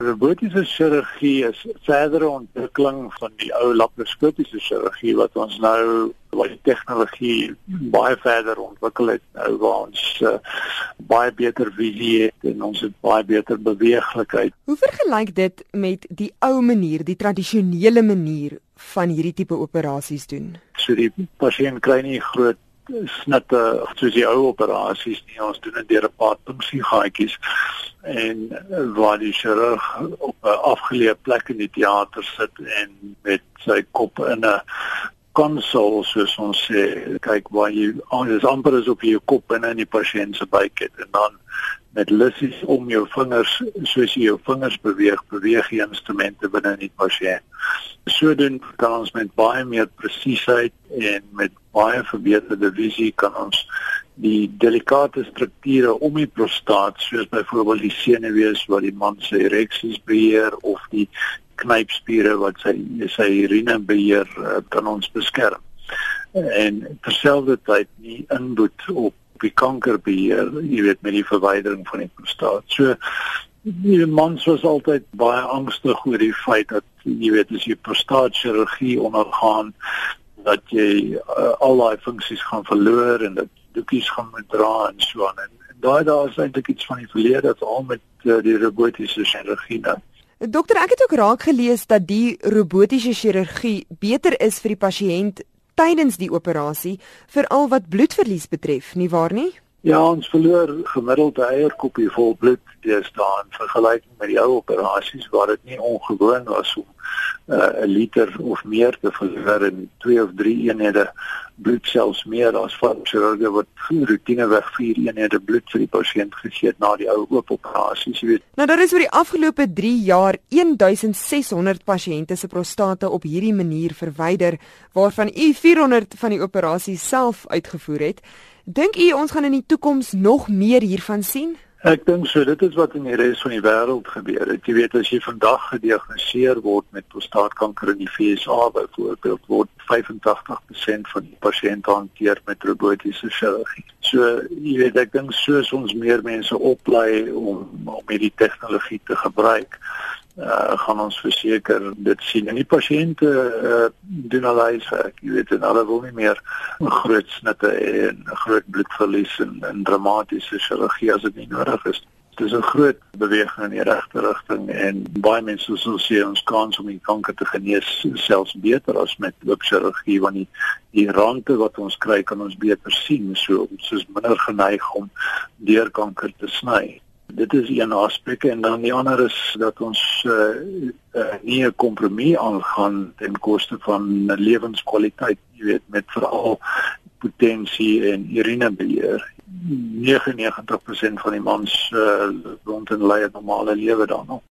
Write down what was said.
Robotiese chirurgie is verdere ontwikkeling van die ou laparoskopiese chirurgie wat ons nou waar die tegnologie baie verder ontwikkel het nou waar ons uh, baie beter visie het en ons het baie beter beweeglikheid. Hoe vergelyk dit met die ou manier, die tradisionele manier van hierdie tipe operasies doen? So die pasiënt kry nie groot snitte soos die ou operasies nie. Ons doen dit deur 'n paar punksiegaatjies en waar die chirurg op 'n afgeleë plek in die teater sit en met sy kop in 'n konsol soos ons sê kyk waar jy alles amper is op jou kop en in die pasiënt se buik het en dan met lissies om jou vingers soos jy jou vingers beweeg beweeg die instrumente binne in die pasiënt. Sodoende kan ons met baie meer presisieheid en met baie verbeterde visie kan ons die delikate strukture om die prostaat soos byvoorbeeld die senuwees wat die man se ereksies beheer of die knypspiere wat sy sy urine beheer eh, kan ons beskerm. En terselfdertyd nie inboet op die kankerbeheer jy weet met die verwydering van die prostaat. So die mans was altyd baie angstig oor die feit dat jy weet as jy prostaatchirurgie ondergaan dat jy uh, al daai funksies gaan verloor en dat doekies gaan moet dra en so aan. En, en daai daar is eintlik iets van die verlede veral met uh, die robotiese chirurgie dan. Dokter, ek het ook raak gelees dat die robotiese chirurgie beter is vir die pasiënt tydens die operasie veral wat bloedverlies betref, nie waar nie? Ja, ons verloor gemiddeld 'n eierkoppie vol bloed deesdae in vergelyking met die ou operasies waar dit nie ongewoon was om uh, 'n liter of meer te verloor in 2 of 3 eenhede bloed selfs meer as van chirurgie wat roetineweg 4 eenhede bloed vir die pasiënt gegee het na die ou oop operasies, jy weet. Nou daar is oor die afgelope 3 jaar 1600 pasiënte se prostate op hierdie manier verwyder waarvan u 400 van die operasies self uitgevoer het. Dink u ons gaan in die toekoms nog meer hiervan sien? Ek dink so, dit is wat in die res van die wêreld gebeur. Het. Jy weet as jy vandag gediagnoseer word met prostaatkanker in die VSA byvoorbeeld, word 85% van die pasiënte hanteer met robotiese chirurgie. So, jy weet ek dink soos ons meer mense oplei om om hierdie tegnologie te gebruik, uh, gaan ons verseker dit sien. En die pasiënte uh, doen al hy sê jy weet en hulle wil nie meer groot snitte en groot bloedverlies en, en dramatiese chirurgie as dit nie nodig is. Dit is 'n groot beweging in die regte rigting en baie mense sou sê ons kans om die kanker te genees selfs beter as met loopchirurgie want die die rande wat ons kry kan ons beter sien. So ons is minder geneig om deur kanker te sny Dit is een aspek en dan die ander is dat ons uh, uh, nie 'n kompromie aangaan ten koste van lewenskwaliteit, jy weet, met veral potensie en urinebeheer. 99% van die mans uh, rond en lei 'n normale lewe nog.